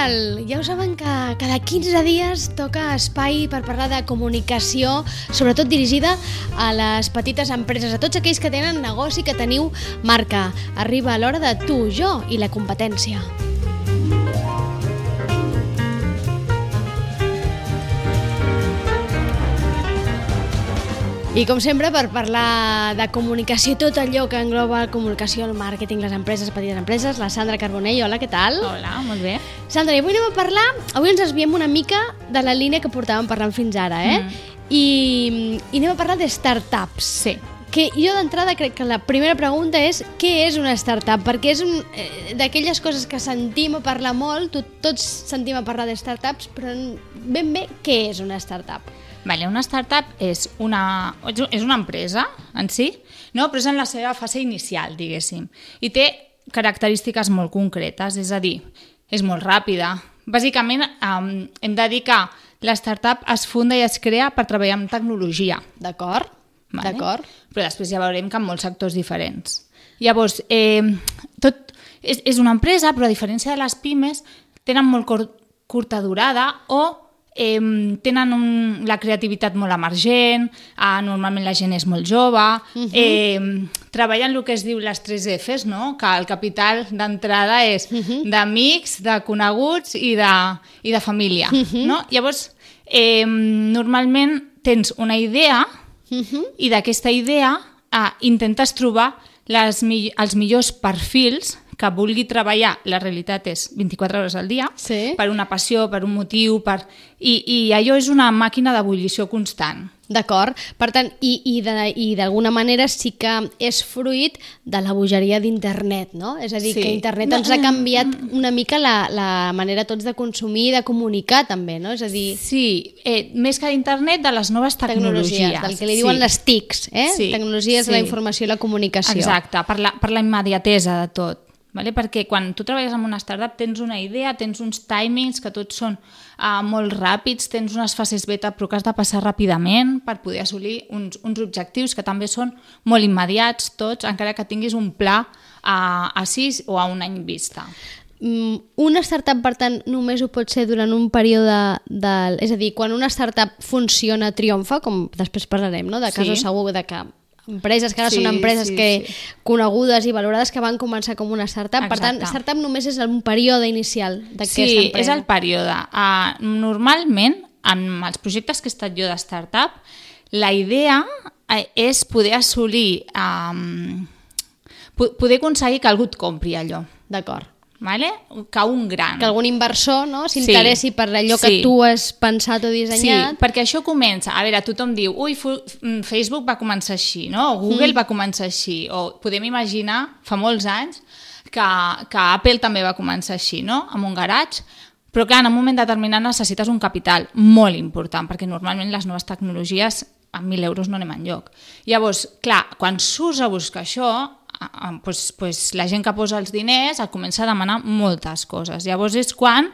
tal? Ja ho saben que cada 15 dies toca espai per parlar de comunicació, sobretot dirigida a les petites empreses, a tots aquells que tenen negoci, que teniu marca. Arriba l'hora de tu, jo i la competència. I com sempre, per parlar de comunicació, tot allò que engloba la comunicació, el màrqueting, les empreses, petites empreses, la Sandra Carbonell, hola, què tal? Hola, molt bé. Sandra, avui anem a parlar, avui ens desviem una mica de la línia que portàvem parlant fins ara, eh? Mm. I, I anem a parlar de startups. Sí. Que jo d'entrada crec que la primera pregunta és què és una startup? Perquè és un, eh, d'aquelles coses que sentim a parlar molt, tot, tots sentim a parlar de startups, però ben bé què és una startup? Vale, una startup és una, és una empresa en si, no? però és en la seva fase inicial, diguéssim, i té característiques molt concretes, és a dir, és molt ràpida. Bàsicament, um, hem de dir que la startup es funda i es crea per treballar amb tecnologia. D'acord, Vale? d'acord. Però després ja veurem que en molts sectors diferents. Llavors, eh, tot és, és una empresa, però a diferència de les pimes, tenen molt cor, curta durada o eh, tenen un, la creativitat molt emergent, eh, normalment la gent és molt jove, uh -huh. eh, treballen el que es diu les 3 Fs, no? que el capital d'entrada és uh -huh. d'amics, de coneguts i de, i de família. Uh -huh. no? Llavors, eh, normalment tens una idea uh -huh. i d'aquesta idea eh, intentes trobar les, els millors perfils que vulgui treballar, la realitat és 24 hores al dia, sí. per una passió, per un motiu, per... I, i allò és una màquina d'ebullició constant. D'acord. Per tant, i, i d'alguna manera sí que és fruit de la bogeria d'internet, no? És a dir, sí. que internet ens ha canviat una mica la, la manera tots de consumir i de comunicar també, no? És a dir... Sí, eh, més que d'internet, de les noves tecnologies. tecnologies del que li diuen sí. les TICs, eh? Sí. Tecnologies sí. de la informació i la comunicació. Exacte, per la, per la immediatesa de tot. Vale? perquè quan tu treballes en una startup tens una idea, tens uns timings que tots són uh, molt ràpids, tens unes fases beta però que has de passar ràpidament per poder assolir uns, uns objectius que també són molt immediats tots, encara que tinguis un pla a, a sis o a un any vista. Mm, una startup, per tant, només ho pot ser durant un període de... És a dir, quan una startup funciona, triomfa, com després parlarem, no? de casos sí. segur de que empreses que ara sí, són empreses sí, que sí. conegudes i valorades que van començar com una startup. Exacte. Per tant, startup només és un període inicial d'aquesta sí, empresa. és el període. Uh, normalment, en els projectes que he estat jo de startup, la idea uh, és poder assolir, um, poder aconseguir que algú et compri allò. D'acord. Vale? que un gran. Que algun inversor no, s'interessi Sí. per allò Sí. que tu has pensat o dissenyat. Sí, perquè això comença... A veure, tothom diu, ui, mm, Facebook va començar així, no? O Google mm. va començar així. O podem imaginar, fa molts anys, que, que Apple també va començar així, no? Amb un garatge. Però clar, en un moment determinat necessites un capital molt important, perquè normalment les noves tecnologies amb 1.000 euros no anem enlloc. Llavors, clar, quan surts a buscar això, pues, pues, la gent que posa els diners et comença a demanar moltes coses. Llavors és quan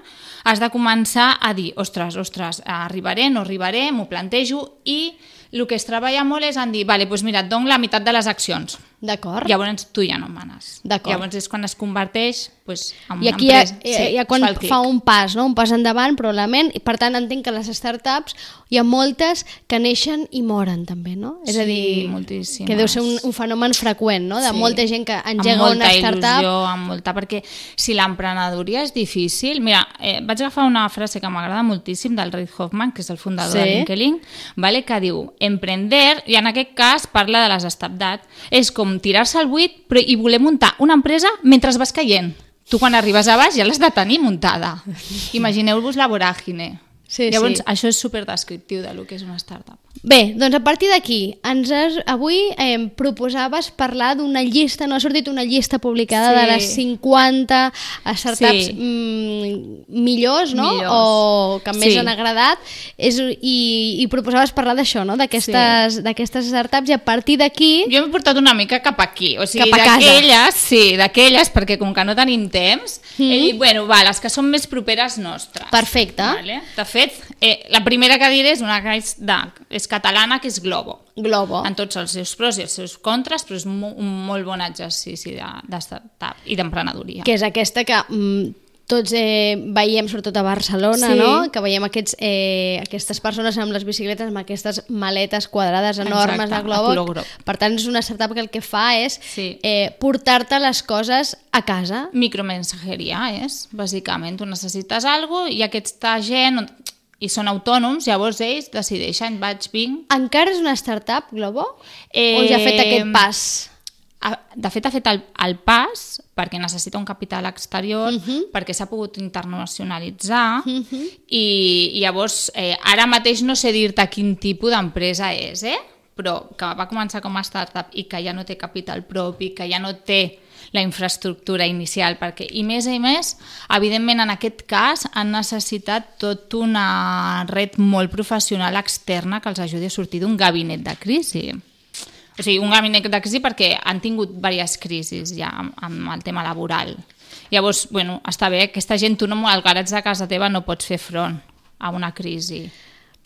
has de començar a dir, ostres, ostres, arribaré, no arribaré, m'ho plantejo, i el que es treballa molt és en dir, vale, doncs mira, et dono la meitat de les accions. D'acord. Llavors tu ja no manes. D'acord. Llavors és quan es converteix pues, en I una aquí ja, empresa. ja, ja quan es fa fa un pas, no? un pas endavant, probablement, i per tant entenc que les startups hi ha moltes que neixen i moren també, no? És a Sí, dir, moltíssimes. que deu ser un, un fenomen freqüent, no? De Sí. molta gent que engega amb molta una startup. Il·lusió, amb molta, perquè si l'emprenedoria és difícil... Mira, eh, vaig agafar una frase que m'agrada moltíssim del Reid Hoffman, que és el fundador Sí. de LinkedIn, vale, que diu, emprender, i en aquest cas parla de les startups, és com tirar-se al buit però, i voler muntar una empresa mentre vas caient. Tu quan arribes a baix ja l'has de tenir muntada. Imagineu-vos la voràgine. Sí, Llavors, sí. això és super descriptiu de lo que és una startup. Bé, doncs a partir d'aquí, ens has, avui eh, proposaves parlar d'una llista, no ha sortit una llista publicada Sí. de les 50 startups Sí. mm, millors, no? Millors. O que més Sí. han agradat, és, i, i proposaves parlar d'això, no? D'aquestes d'aquestes startups, i a partir d'aquí... Jo m'he portat una mica cap aquí, o sigui, d'aquelles, sí, d'aquelles, perquè com que no tenim temps, mm. he dit, bueno, va, les que són més properes nostres. Perfecte. Vale? De fet, eh, la primera que diré és una que és, de, és catalana, que és Globo. Globo. En tots els seus pros i els seus contres, però és mo un molt bon exercici de, de startup i d'emprenedoria. que és aquesta que mm, tots eh, veiem, sobretot a Barcelona, Sí. no? que veiem aquests, eh, aquestes persones amb les bicicletes, amb aquestes maletes quadrades enormes Exacte, de globo. groc. Per tant, és una startup que el que fa és Sí. eh, portar-te les coses a casa. Micromensajeria és, bàsicament. Tu necessites alguna i aquesta gent, i són autònoms, llavors ells decideixen, vaig, vinc... Encara és una startup, Globo? Eh, O ja ha fet aquest pas? ha- De fet, ha fet el, el pas perquè necessita un capital exterior, uh -huh. perquè s'ha pogut internacionalitzar uh -huh. i, i llavors eh, ara mateix no sé dir-te quin tipus d'empresa és, eh? però que va començar com a startup i que ja no té capital propi, que ja no té la infraestructura inicial, perquè i més i més, evidentment en aquest cas han necessitat tot una red molt professional externa que els ajudi a sortir d'un gabinet de crisi. O sigui, un gabinet de crisi perquè han tingut diverses crisis ja amb, amb el tema laboral. Llavors, bueno, està bé, aquesta gent, tu no, al garatge de casa teva no pots fer front a una crisi.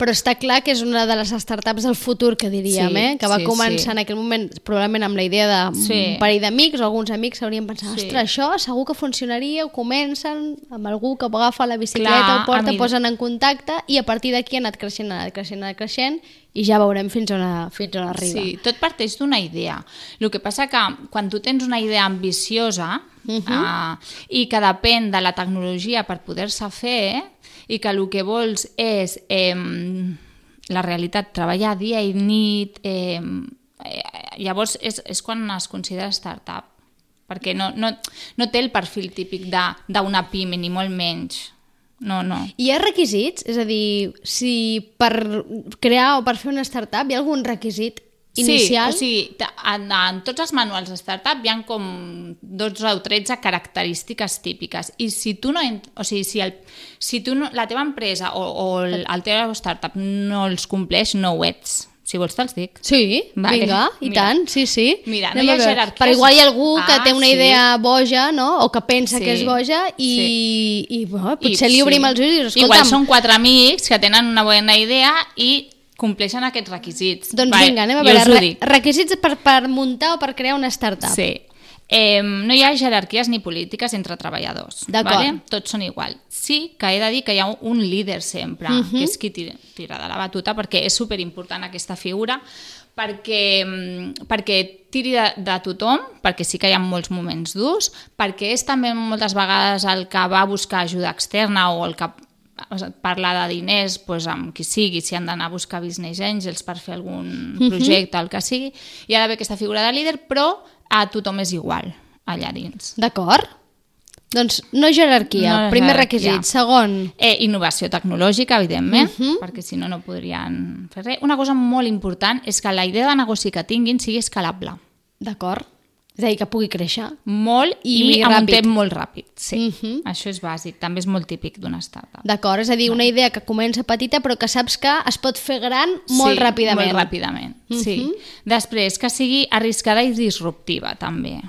Però està clar que és una de les startups del futur, que diríem, Sí, eh? que va sí, començar sí. en aquell moment probablement amb la idea de Sí. un parell d'amics o alguns amics s'haurien pensat, Sí. ostres, això segur que funcionaria, ho comencen amb algú que agafa la bicicleta, Clar, ho porta, mi- posen en contacte i a partir d'aquí ha anat creixent, ha anat creixent, ha anat creixent i ja veurem fins on, fins on arriba. Sí, tot parteix d'una idea. El que passa que quan tu tens una idea ambiciosa uh -huh. uh, i que depèn de la tecnologia per poder-se fer i que el que vols és eh, la realitat, treballar dia i nit, eh, llavors és, és quan es considera startup perquè no, no, no té el perfil típic d'una pime, ni molt menys. No, no. Hi ha requisits? És a dir, si per crear o per fer una startup hi ha algun requisit inicial? Sí, o sigui, en, en tots els manuals de startup hi ha com 12 o 13 característiques típiques i si tu no, o sigui, si, el, si tu no, la teva empresa o, o el, el teu startup no els compleix, no ho ets. Si vols te'ls dic. Sí, Vale. vinga, i Mira. tant, sí, sí. Mira, no hi ha jerarquies. Però igual hi ha algú que Ah, té una sí. idea boja, no?, o que pensa Sí. que és boja i, Sí. i bueno, potser li sí. obrim els ulls i dius, Igual escolta'm, són quatre amics que tenen una bona idea i compleixen aquests requisits. doncs Vale, vinga, anem a veure, re requisits per, per muntar o per crear una startup. Sí. Eh, no hi ha jerarquies ni polítiques entre treballadors. D'acord. Vale? Tots són igual. Sí que he de dir que hi ha un líder sempre, uh -huh. que és qui tira, tira de la batuta, perquè és superimportant aquesta figura, perquè, perquè tiri de, de tothom, perquè sí que hi ha molts moments durs, perquè és també moltes vegades el que va buscar ajuda externa o el que parlar de diners doncs, amb qui sigui, si han d'anar a buscar business angels per fer algun projecte, el que sigui, hi ha d'haver aquesta figura de líder, però a tothom és igual allà dins. D'acord? Doncs no jerarquia, No primer jerarquia. requisit. Segon, Eh, innovació tecnològica, evidentment, uh Mhm. -huh. perquè si no, no podrien fer res. Una cosa molt important és que la idea de negoci que tinguin sigui escalable. d'acord? És a dir, que pugui créixer. Molt I i, amb un ràpid. temps molt ràpid. Sí, uh Mhm. -huh. això és bàsic. També és molt típic d'una startup. D'acord, és a dir, una idea que comença petita però que saps que es pot fer gran molt sí, ràpidament. Molt ràpidament, sí. Després, que sigui arriscada i disruptiva, també.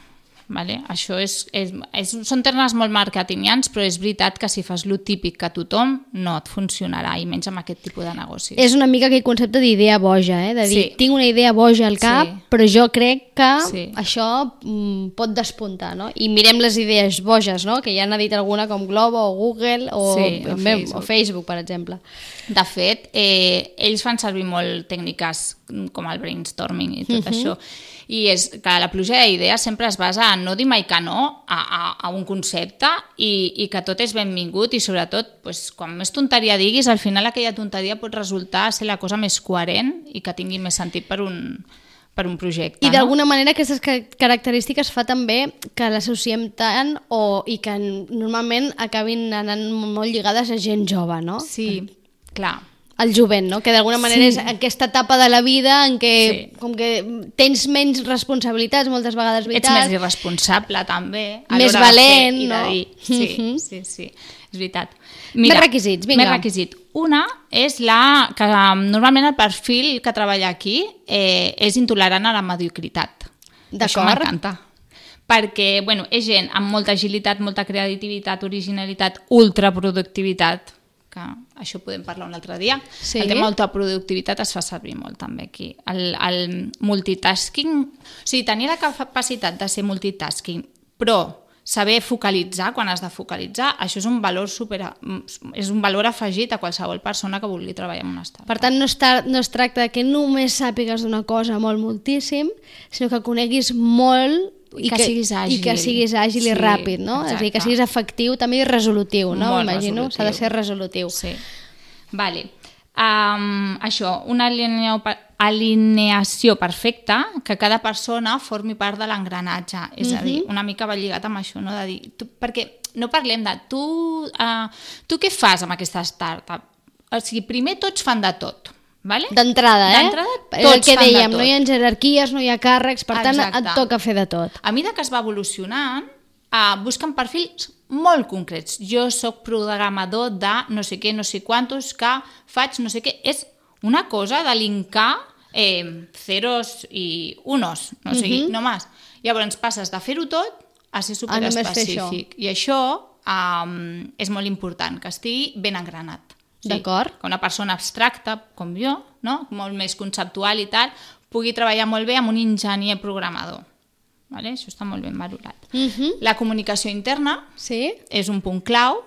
Vale? Això és, és, és, són termes molt marketingians, però és veritat que si fas lo típic que tothom, no et funcionarà, i menys amb aquest tipus de negocis. És una mica aquell concepte d'idea boja, eh? de dir, Sí. tinc una idea boja al cap, Sí. però jo crec que Sí. això mm, pot despuntar, no? I mirem les idees boges, no? que ja n'ha dit alguna com Globo o Google o, Sí, o bé, Facebook. o Facebook, per exemple. De fet, eh, ells fan servir molt tècniques com el brainstorming i tot uh -huh. això. I és que la pluja d'idees sempre es basa en no dir mai que no a, a, a un concepte i, i que tot és benvingut i sobretot, pues, quan més tonteria diguis, al final aquella tonteria pot resultar ser la cosa més coherent i que tingui més sentit per un, per un projecte. I no? d'alguna manera aquestes ca- característiques fa també que l'associem tant o, i que normalment acabin anant molt lligades a gent jove, no? Sí, clar. El jovent, no? que d'alguna manera Sí. és aquesta etapa de la vida en què Sí. com que tens menys responsabilitats moltes vegades Ets vitals, més irresponsable, també. a Més valent, fer no? dir. Sí, Mhm. sí, sí, és veritat. Més requisits, vinga. Més requisits. Una és la que um, normalment el perfil que treballa aquí eh, és intolerant a la mediocritat. Això D'acord. m'encanta. Perquè, bueno, és gent amb molta agilitat, molta creativitat, originalitat, ultraproductivitat, que això podem parlar un altre dia. Sí. El tema autoproductivitat es fa servir molt també aquí. El, el multitasking, o sigui, tenir la capacitat de ser multitasking, però saber focalitzar quan has de focalitzar, això és un valor super, és un valor afegit a qualsevol persona que vulgui treballar en una startup. Per tant, no es, tra no es tracta que només sàpigues d'una cosa molt moltíssim, sinó que coneguis molt I que siguis àgil. i que siguis àgil i Sí, ràpid, no? És a dir, que exacte. siguis efectiu també i resolutiu, no? Molt M'imagino, s'ha de ser resolutiu. Sí. Vale. Um, això, una alineació perfecta, que cada persona formi part de l'engranatge. És a dir, una mica va lligat amb això, no? De dir, tu, perquè no parlem de tu, uh, tu què fas amb aquesta startup? O sigui, primer tots fan de tot, vale? D'entrada, eh? D'entrada, És el tots que dèiem, tot. no hi ha jerarquies, no hi ha càrrecs, per tant, Exacte. et toca fer de tot. A mesura que es va evolucionant, uh, busquen perfils molt concrets. Jo sóc programador de no sé què, no sé quantos, que faig no sé què. És una cosa de linkar eh, ceros i unos, no sé, uh -huh. no més. Llavors passes de fer-ho tot a ser A superespecífic. I això um, és molt important, que estigui ben engranat. D'acord. Que una persona abstracta, com jo, no? molt més conceptual i tal, pugui treballar molt bé amb un enginyer programador. Vale? Això està molt ben valorat. Uh -huh. La comunicació interna Sí? és un punt clau,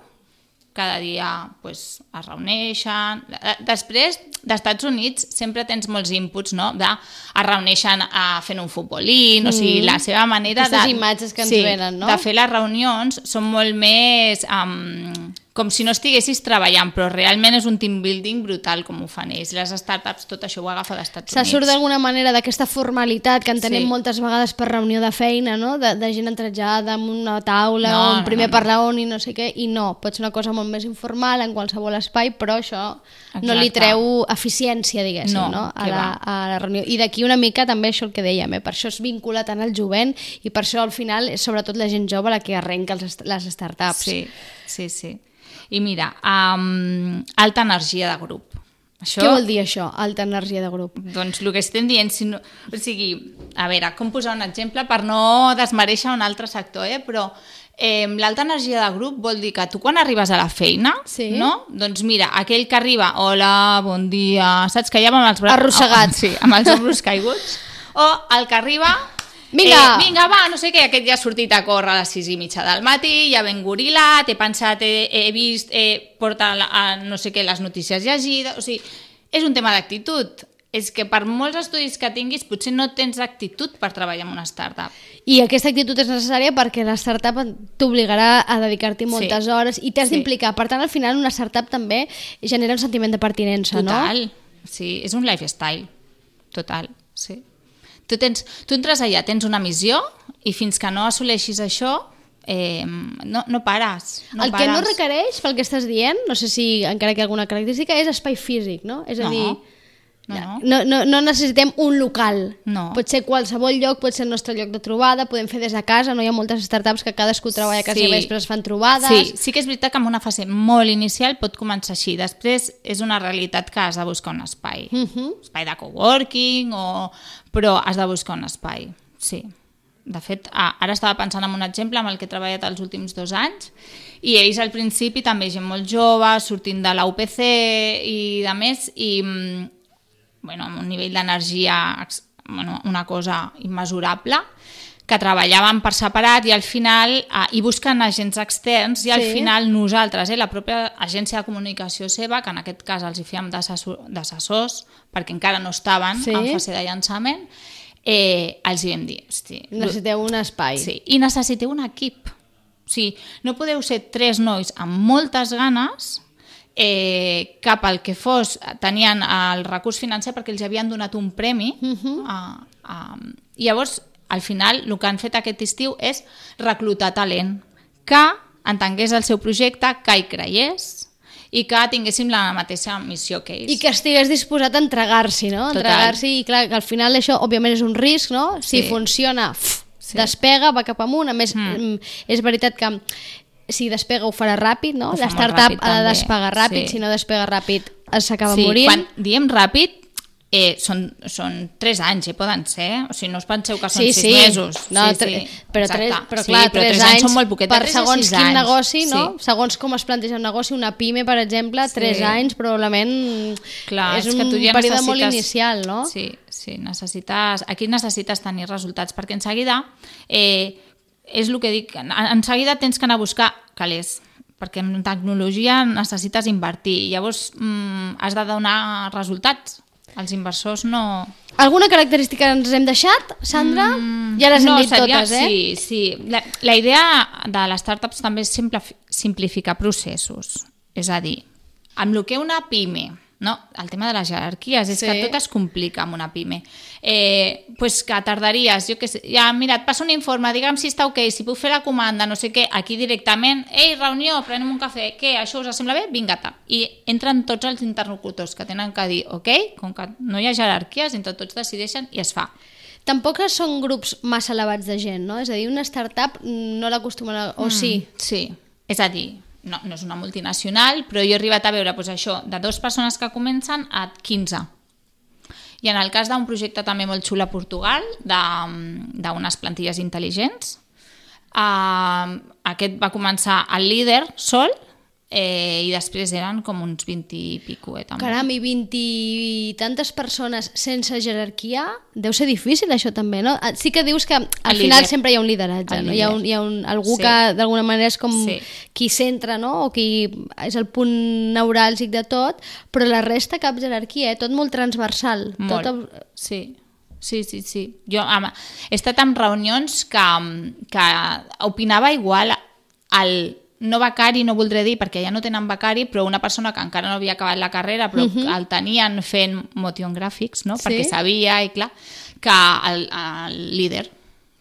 cada dia pues, es reuneixen... Eh, Després, d'Estats Units, sempre tens molts inputs, no? De, es reuneixen a fent un futbolín, mm. o sigui, la seva manera Aquestes de... imatges que ens sí, venen, no? de fer les reunions són molt més... Um, com si no estiguessis treballant, però realment és un team building brutal com ho fan ells. Les startups, tot això ho agafa d'Estats Se Units. surt d'alguna manera d'aquesta formalitat que en tenim Sí. moltes vegades per reunió de feina, no? de, de gent entrejada amb una taula, No, on no, primer no, no. parlar on i no sé què, i no, pot ser una cosa molt més informal en qualsevol espai, però això no li Exacte. treu eficiència, diguéssim, no, No, a, la, va. a la reunió. I d'aquí una mica també això el que dèiem, eh? per això es vincula tant al jovent i per això al final és sobretot la gent jove la que arrenca els, est- les startups. Sí, sí, sí. I mira, um, alta energia de grup. Això, Què vol dir això, alta energia de grup? Doncs el que estem dient, si no, o sigui, a veure, com posar un exemple per no desmereixer un altre sector, eh? però eh, l'alta energia de grup vol dir que tu quan arribes a la feina, Sí. no? doncs mira, aquell que arriba, hola, bon dia, saps que ja amb els braços... Arrossegat. Sí, amb els ombros caiguts. O el que arriba... Vinga! Eh, vinga, va, no sé què, aquest ja ha sortit a córrer a les 6 i mitja del matí, ja ben gorilat, he pensat, he, he vist, eh, porta la, a, no sé què, les notícies llegides, o sigui, és un tema d'actitud. És que per molts estudis que tinguis potser no tens actitud per treballar en una startup. I aquesta actitud és necessària perquè la startup t'obligarà a dedicar-t'hi moltes Sí. hores i t'has Sí. d'implicar. Per tant, al final, una startup també genera un sentiment de pertinença, Total. Sí, és un lifestyle. Total, sí. Tu, tens, tu entres allà, tens una missió i fins que no assoleixis això eh, no, no pares. no? El que no pares. requereix, pel que estàs dient, no sé si encara que alguna característica, és espai físic, no? És a No. dir, No, no. no, no, no necessitem un local. No. Pot ser qualsevol lloc, pot ser el nostre lloc de trobada, podem fer des de casa, no hi ha moltes startups que cadascú treballa a casa Sí. seva i després es fan trobades. Sí, sí que és veritat que en una fase molt inicial pot començar així. Després és una realitat que has de buscar un espai. Uh -huh. Espai de coworking, o... però has de buscar un espai, sí. De fet, ah, ara estava pensant en un exemple amb el que he treballat els últims dos anys i ells al principi també gent molt jove, sortint de la UPC i de més, i mm, bueno, amb un nivell d'energia, bueno, una cosa immesurable, que treballaven per separat i al final, eh, i busquen agents externs, i al Sí. final nosaltres, eh, la pròpia agència de comunicació seva, que en aquest cas els hi fèiem d'assessor- d'assessors, perquè encara no estaven Sí. en fase de llançament, eh, els hi vam dir, hosti, Necessiteu un espai. Sí, i necessiteu un equip. O sigui, no podeu ser tres nois amb moltes ganes eh, cap al que fos, tenien el recurs financer perquè els havien donat un premi. Uh -huh. a, a, llavors, al final, el que han fet aquest estiu és reclutar talent que entengués el seu projecte, que hi creiés i que tinguéssim la mateixa missió que ells. I que estigués disposat a entregar-s'hi, no? Entregar-s'hi i clar, que al final això òbviament és un risc, no? Si Sí. funciona, ff, Sí. despega, va cap amunt. A més, mm. és veritat que si despega ho farà ràpid, no? Ho fa La molt startup ràpid, ha de despegar ràpid, Sí. si no despega ràpid s'acaba sí, morint. Quan diem ràpid, eh, són, són 3 anys, eh, poden ser. O sigui, no us penseu que són Sí, 6 sí. mesos. No, sí, tre- sí, però, exacte. tres, però sí, clar, però 3 tres anys, són molt poquet. per segons quin anys. negoci, no? Sí. Segons com es planteja un negoci, una pime, per exemple, 3 Sí. anys probablement Clar, és és un que tu ja període necessites... molt inicial, no? Sí, sí, necessites... Aquí necessites tenir resultats, perquè en seguida eh, és el que dic, en, en seguida tens que anar a buscar calés, perquè en tecnologia necessites invertir, llavors mm, has de donar resultats. Els inversors no... Alguna característica ens hem deixat, Sandra? Mm, ja les hem no, dit seria, totes, eh? Sí, sí. La, la idea de les startups també és simplifi- simplificar processos. És a dir, amb el que una pime, no? el tema de les jerarquies, és Sí. que tot es complica amb una pime. Eh, pues que tardaries, jo que sé, ja, mira, et passa un informe, digue'm si està ok, si puc fer la comanda, no sé què, aquí directament, ei, reunió, prenem un cafè, què, això us sembla bé? Vinga, tap. I entren tots els interlocutors que tenen que dir, ok, com que no hi ha jerarquies, entre tots decideixen i es fa. Tampoc són grups massa elevats de gent, no? És a dir, una startup no l'acostumen a... O sí? Sí, és a dir, no, no és una multinacional, però jo he arribat a veure doncs, això, de dues persones que comencen a 15. I en el cas d'un projecte també molt xulo a Portugal, d'unes plantilles intel·ligents, eh, aquest va començar el líder sol eh, i després eren com uns 20 i pico, eh, també. Caram, i 20 i tantes persones sense jerarquia, deu ser difícil això també, no? Ah, Sí que dius que al El final líder. sempre hi ha un lideratge, El no? Hi ha, líder. un, hi ha un, algú Sí. que d'alguna manera és com Sí. qui centra, no? O qui és el punt neuràlgic de tot, però la resta cap jerarquia, eh? Tot molt transversal. Molt. Tot... Sí, sí, sí, sí. Jo am, he estat en reunions que, que opinava igual el no becari, no voldré dir, perquè ja no tenen becari, però una persona que encara no havia acabat la carrera, però uh -huh. el tenien fent motion graphics, no? Sí. perquè sabia, i clar, que el, el líder,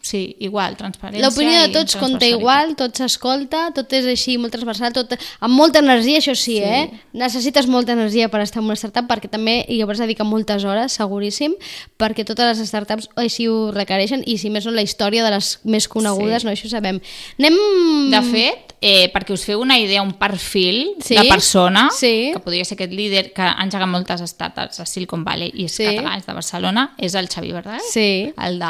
sí, igual, transparència L'opinió de tots compta igual, tot s'escolta, tot és així, molt transversal, tot, amb molta energia, això sí, Sí. eh? Necessites molta energia per estar en una startup, perquè també hi hauràs de dedicar moltes hores, seguríssim, perquè totes les startups així ho requereixen, i si més no la història de les més conegudes, Sí. no, això sabem. Anem... De fet, eh, perquè us feu una idea, un perfil Sí, de persona, sí. que podria ser aquest líder que ha engegat moltes startups a Silicon Valley i és Sí. català, és de Barcelona, és el Xavi Verdaguer, Sí. el de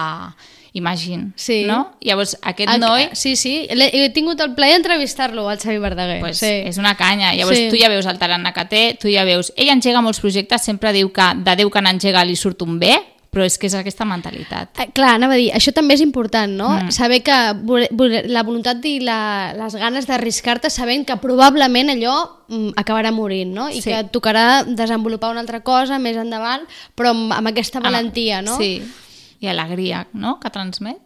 Imagine, Sí. no? Llavors, aquest El- noi Sí, sí, he tingut el plaer d'entrevistar-lo, el Xavi Verdaguer. pues, sí. és una canya. Llavors, Sí. tu ja veus el tarannà que té, tu ja veus... Ell engega molts projectes, sempre diu que de Déu que n'engega li surt un bé, però és que és aquesta mentalitat. Eh, Clar, anava a dir, això també és important, no? Mm. Saber que la voluntat i la, les ganes d'arriscar-te sabent que probablement allò mm, acabarà morint, no? I Sí. que et tocarà desenvolupar una altra cosa més endavant, però amb, amb aquesta valentia, no? Sí, i alegria, no?, que transmet.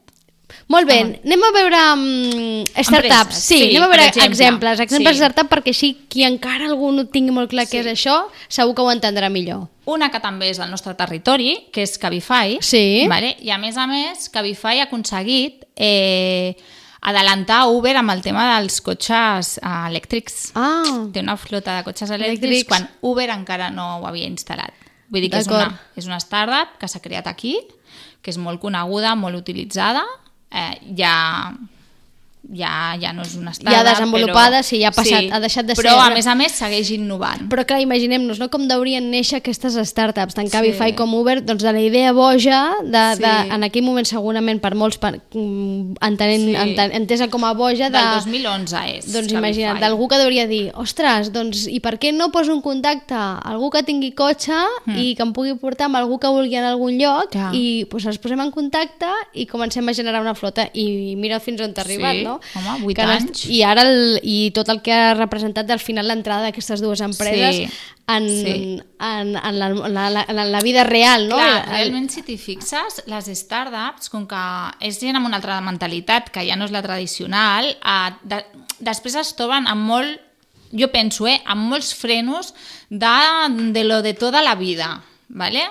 Molt bé, anem a veure um, startups. Sí, sí, anem a veure exemple. exemples. Exemples Sí. startup perquè així qui encara algú no tingui molt clar què Sí. és això, segur que ho entendrà millor. Una que també és del nostre territori, que és Cabify. Sí. Vale? I a més a més, Cabify ha aconseguit eh, adelantar Uber amb el tema dels cotxes eh, elèctrics. Ah, Té una flota de cotxes elèctrics, Elèctrics. quan Uber encara no ho havia instal·lat. Vull dir que és una, és una startup que s'ha creat aquí, que és molt coneguda, molt utilitzada, eh, ja ja, ja no és una startup, desenvolupada, però, sí, ja ha passat, ha deixat de però, ser- a més a més segueix innovant. Però clar, imaginem-nos no? com deurien néixer aquestes startups, tant Sí. Cabify com Uber, doncs de la idea boja, de, Sí. de, en aquell moment segurament per molts per, mm, entenent, Sí. enten, entesa com a boja, de, Del 2011 és. doncs Cabify. imagina't, d'algú que hauria dir, ostres, doncs i per què no poso en contacte algú que tingui cotxe i que em pugui portar amb algú que vulgui anar a algun lloc. Ja. i doncs ens posem en contacte i comencem a generar una flota i mira fins on t'ha Sí, arribat, no? home, vuit Que n'has- anys. I ara el, i tot el que ha representat al final l'entrada d'aquestes dues empreses Sí, en, sí. en, en, la, en, la, en la vida real, no? Clar, realment, si t'hi fixes, les startups, com que és gent amb una altra mentalitat, que ja no és la tradicional, eh, de, després es troben amb molt, jo penso, eh, amb molts frenos de, de lo de tota la vida, ¿vale?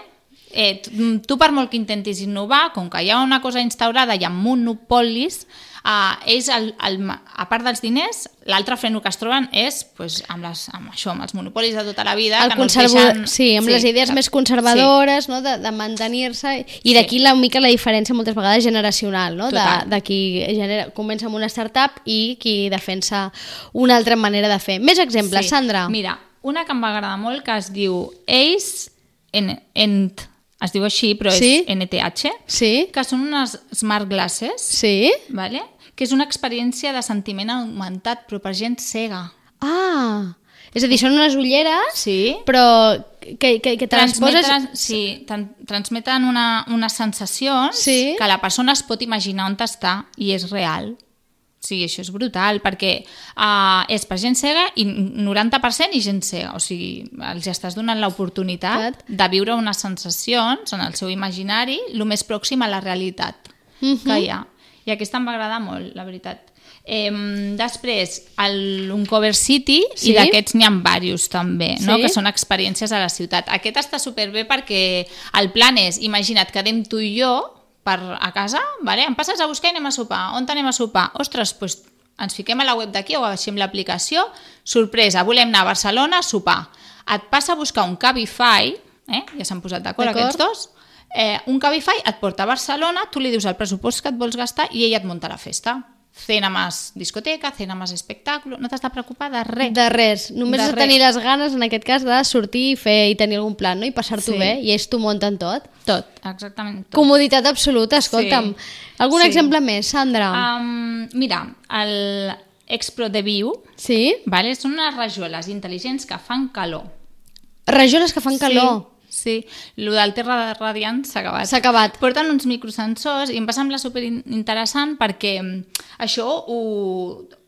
Eh, tu- per molt que intentis innovar, com que hi ha una cosa instaurada i amb monopolis, eh, ells, el, el, a part dels diners, l'altre freno que es troben és pues, amb, les, amb això, amb els monopolis de tota la vida, el que no els conservo... deixen... Sí, amb les idees que- més conservadores, no? de, de mantenir-se, i d'aquí la mica la diferència moltes vegades generacional, no? de, Total. de qui genera, comença amb una startup i qui defensa una altra manera de fer. Més exemples, Sí. Sandra. Mira, una que em va agradar molt que es diu Ace en, Ent, es diu així, però Sí? és NTH, Sí? que són unes smart glasses, Sí? vale? que és una experiència de sentiment augmentat, però per gent cega. Ah! És a dir, són unes ulleres, Sí? però que, que, que te les poses... Transmeten, sí, tran- transmeten una, unes sensacions Sí. que la persona es pot imaginar on està i és real. Sí, això és brutal, perquè uh, és per gent cega i 90% i gent cega. O sigui, els estàs donant l'oportunitat de viure unes sensacions en el seu imaginari el més pròxim a la realitat uh -huh. que hi ha. I aquesta em va agradar molt, la veritat. Eh, després, el Uncover City, sí? i d'aquests n'hi ha diversos també, no? Sí? que són experiències a la ciutat. Aquest està superbé perquè el plan és, imagina't, quedem tu i jo per a casa, vale? em passes a buscar i anem a sopar. On anem a sopar? Ostres, doncs ens fiquem a la web d'aquí o baixem l'aplicació, sorpresa, volem anar a Barcelona a sopar. Et passa a buscar un Cabify, eh? ja s'han posat d'acord aquests dos, eh, un Cabify et porta a Barcelona, tu li dius el pressupost que et vols gastar i ell et munta la festa. Cena más discoteca, cena más espectáculo, no t'has de preocupar de res. De res, només De de res. tenir les ganes, en aquest cas, de sortir i fer i tenir algun plan, no? I passar-t'ho Sí. bé, i ells t'ho munten tot. Tot, exactament tot. Comoditat absoluta, escolta'm. Sí. Algun Sí. exemple més, Sandra? Um, mira, el Expro de Viu, Sí? vale? són unes rajoles intel·ligents que fan calor. Rajoles que fan calor. Sí, sí. el del Terra Radiant s'ha acabat. S'ha acabat. Porten uns microsensors i em va semblar super interessant perquè mm, això ho...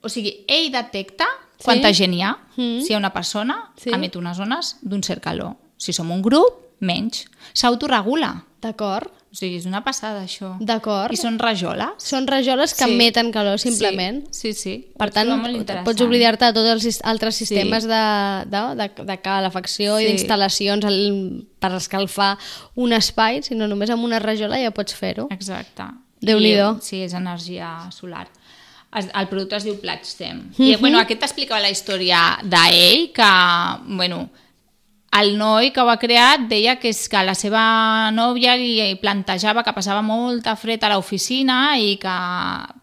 O sigui, ell detecta quanta gent hi ha. Mm. Si hi ha una persona, Sí. emet unes ones d'un cert calor. Si som un grup, menys. S'autoregula. D'acord, O sigui, és una passada, això. d'acord. I són rajoles. Són rajoles que Sí. emeten calor, simplement. Sí, sí. sí. Per tant, pots oblidar-te de tots els altres Sí. sistemes de, de, de, de calefacció i Sí. d'instal·lacions al- per escalfar un espai, sinó només amb una rajola ja pots fer-ho. Exacte. Déu-n'hi-do. I, Sí, és energia solar. Es- El producte es diu Platstem. Mhm. I, bueno, aquest t'explicava la història d'ell, que, bueno, el noi que ho ha creat deia que és que la seva nòvia li plantejava que passava molta fred a l'oficina i que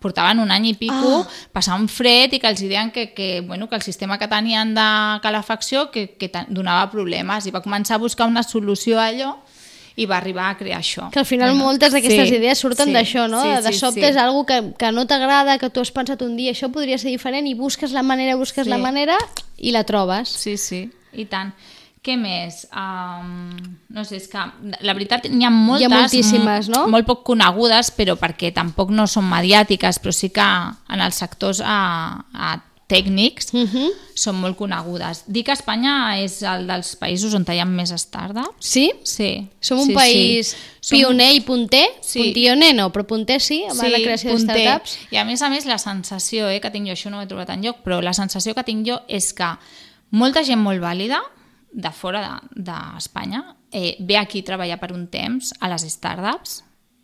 portaven un any i pico Ah. passant fred i que els deien que, que, bueno, que el sistema que tenien de calefacció que, que donava problemes i va començar a buscar una solució a allò i va arribar a crear això. Que al final moltes d'aquestes idees surten sí, d'això, no? sí, de sí, sobte sí. és algo que, que no t'agrada, que tu has pensat un dia, això podria ser diferent, i busques la manera, busques Sí. la manera i la trobes. Sí, sí, i tant. Què més? Um, no sé, és que la veritat n'hi ha moltes, moltíssimes, no? molt poc conegudes, però perquè tampoc no són mediàtiques, però sí que en els sectors a, a tècnics Uh -huh. són molt conegudes. Dic que Espanya és el dels països on hi ha més startups. Sí? Sí. Som un sí, país sí. Som- pioner i punter? Sí. Puntioner no, però punter sí, amb la creació de punter. startups. I a més a més la sensació eh, que tinc jo, això no ho he trobat enlloc, però la sensació que tinc jo és que molta gent molt vàlida de fora d'Espanya de, eh, ve aquí a treballar per un temps a les startups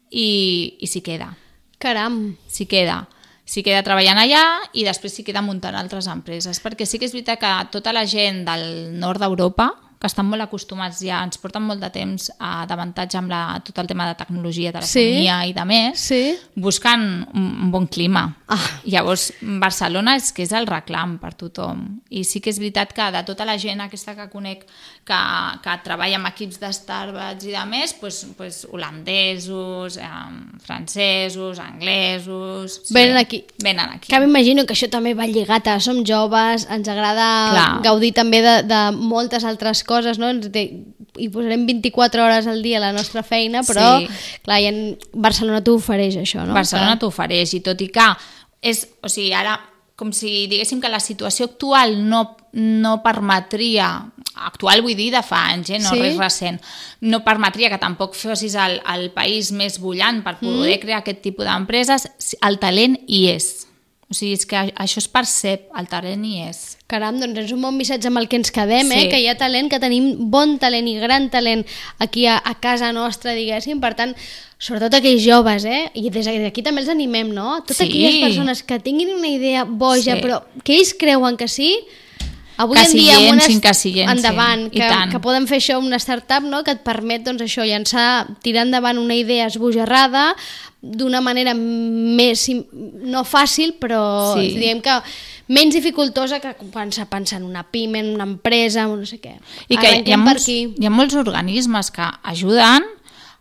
i, i s'hi queda, Caram. s'hi queda. S'hi queda treballant allà i després s'hi queda muntant altres empreses, perquè sí que és veritat que tota la gent del nord d'Europa que estan molt acostumats ja, ens porten molt de temps a d'avantatge amb la, tot el tema de tecnologia, telefonia sí. i de més, Sí. buscant un, un bon clima. Ah. Llavors, Barcelona és que és el reclam per tothom. I sí que és veritat que de tota la gent aquesta que conec que, que treballa amb equips de Starbucks i de més, pues, pues, holandesos, eh, francesos, anglesos... Venen aquí. Venen aquí. Que m'imagino que això també va lligat a som joves, ens agrada Clar. gaudir també de, de moltes altres coses, no? Ens de, hi posarem 24 hores al dia a la nostra feina, però Sí. clar, i en Barcelona t'ho ofereix això, no? Barcelona Que- t'ofereix i tot i que és, o sigui, ara com si diguéssim que la situació actual no, no permetria, actual vull dir de fa anys, eh, no Sí? res recent, no permetria que tampoc fossis el, el país més bullant per poder mm. crear aquest tipus d'empreses, el talent hi és. O sigui, és que això es percep, el talent hi és. Caram, doncs és un bon missatge amb el que ens quedem, eh? Sí. que hi ha talent, que tenim bon talent i gran talent aquí a, a casa nostra, diguéssim, per tant, sobretot aquells joves, eh? i des d'aquí també els animem, no? Totes Sí. aquelles persones que tinguin una idea boja, Sí. però que ells creuen que sí, avui en dia amb unes... llencin, endavant, i que, que poden fer això una startup no? que et permet doncs, això llançar, tirar endavant una idea esbojarrada d'una manera més, no fàcil, però Sí. diguem que menys dificultosa que pensar, pensar en una pime, en una empresa, no sé què. I que hi ha, molts, hi ha molts organismes que ajuden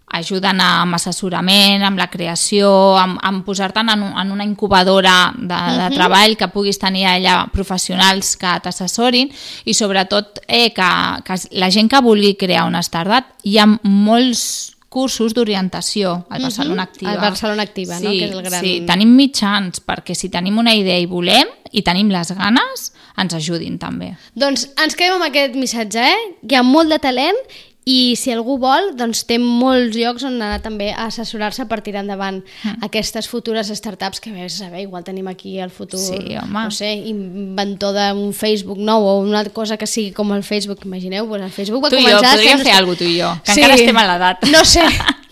ajuden amb assessorament, amb la creació, amb, amb posar-te en, en una incubadora de, de Mhm. treball que puguis tenir allà professionals que t'assessorin i sobretot eh, que, que la gent que vulgui crear una startup hi ha molts cursos d'orientació al Barcelona Activa. Al Barcelona Activa, no? Que és el gran- Sí, tenim mitjans, perquè si tenim una idea i volem, i tenim les ganes, ens ajudin també. Doncs ens quedem amb aquest missatge, eh? Hi ha molt de talent i si algú vol, doncs té molts llocs on anar també a assessorar-se per tirar endavant Mm. aquestes futures startups que vés a saber, igual tenim aquí el futur, Sí, home. no sé, inventor d'un Facebook nou o una cosa que sigui com el Facebook, imagineu, doncs el Facebook va Tu i jo, començar... podríem fer alguna cosa, tu i jo, que encara estem a l'edat. No sé,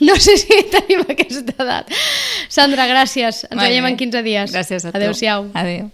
no sé si tenim aquesta edat. Sandra, gràcies. Ens veiem bé. en 15 dies. Gràcies a tu. Adéu-siau. Adéu.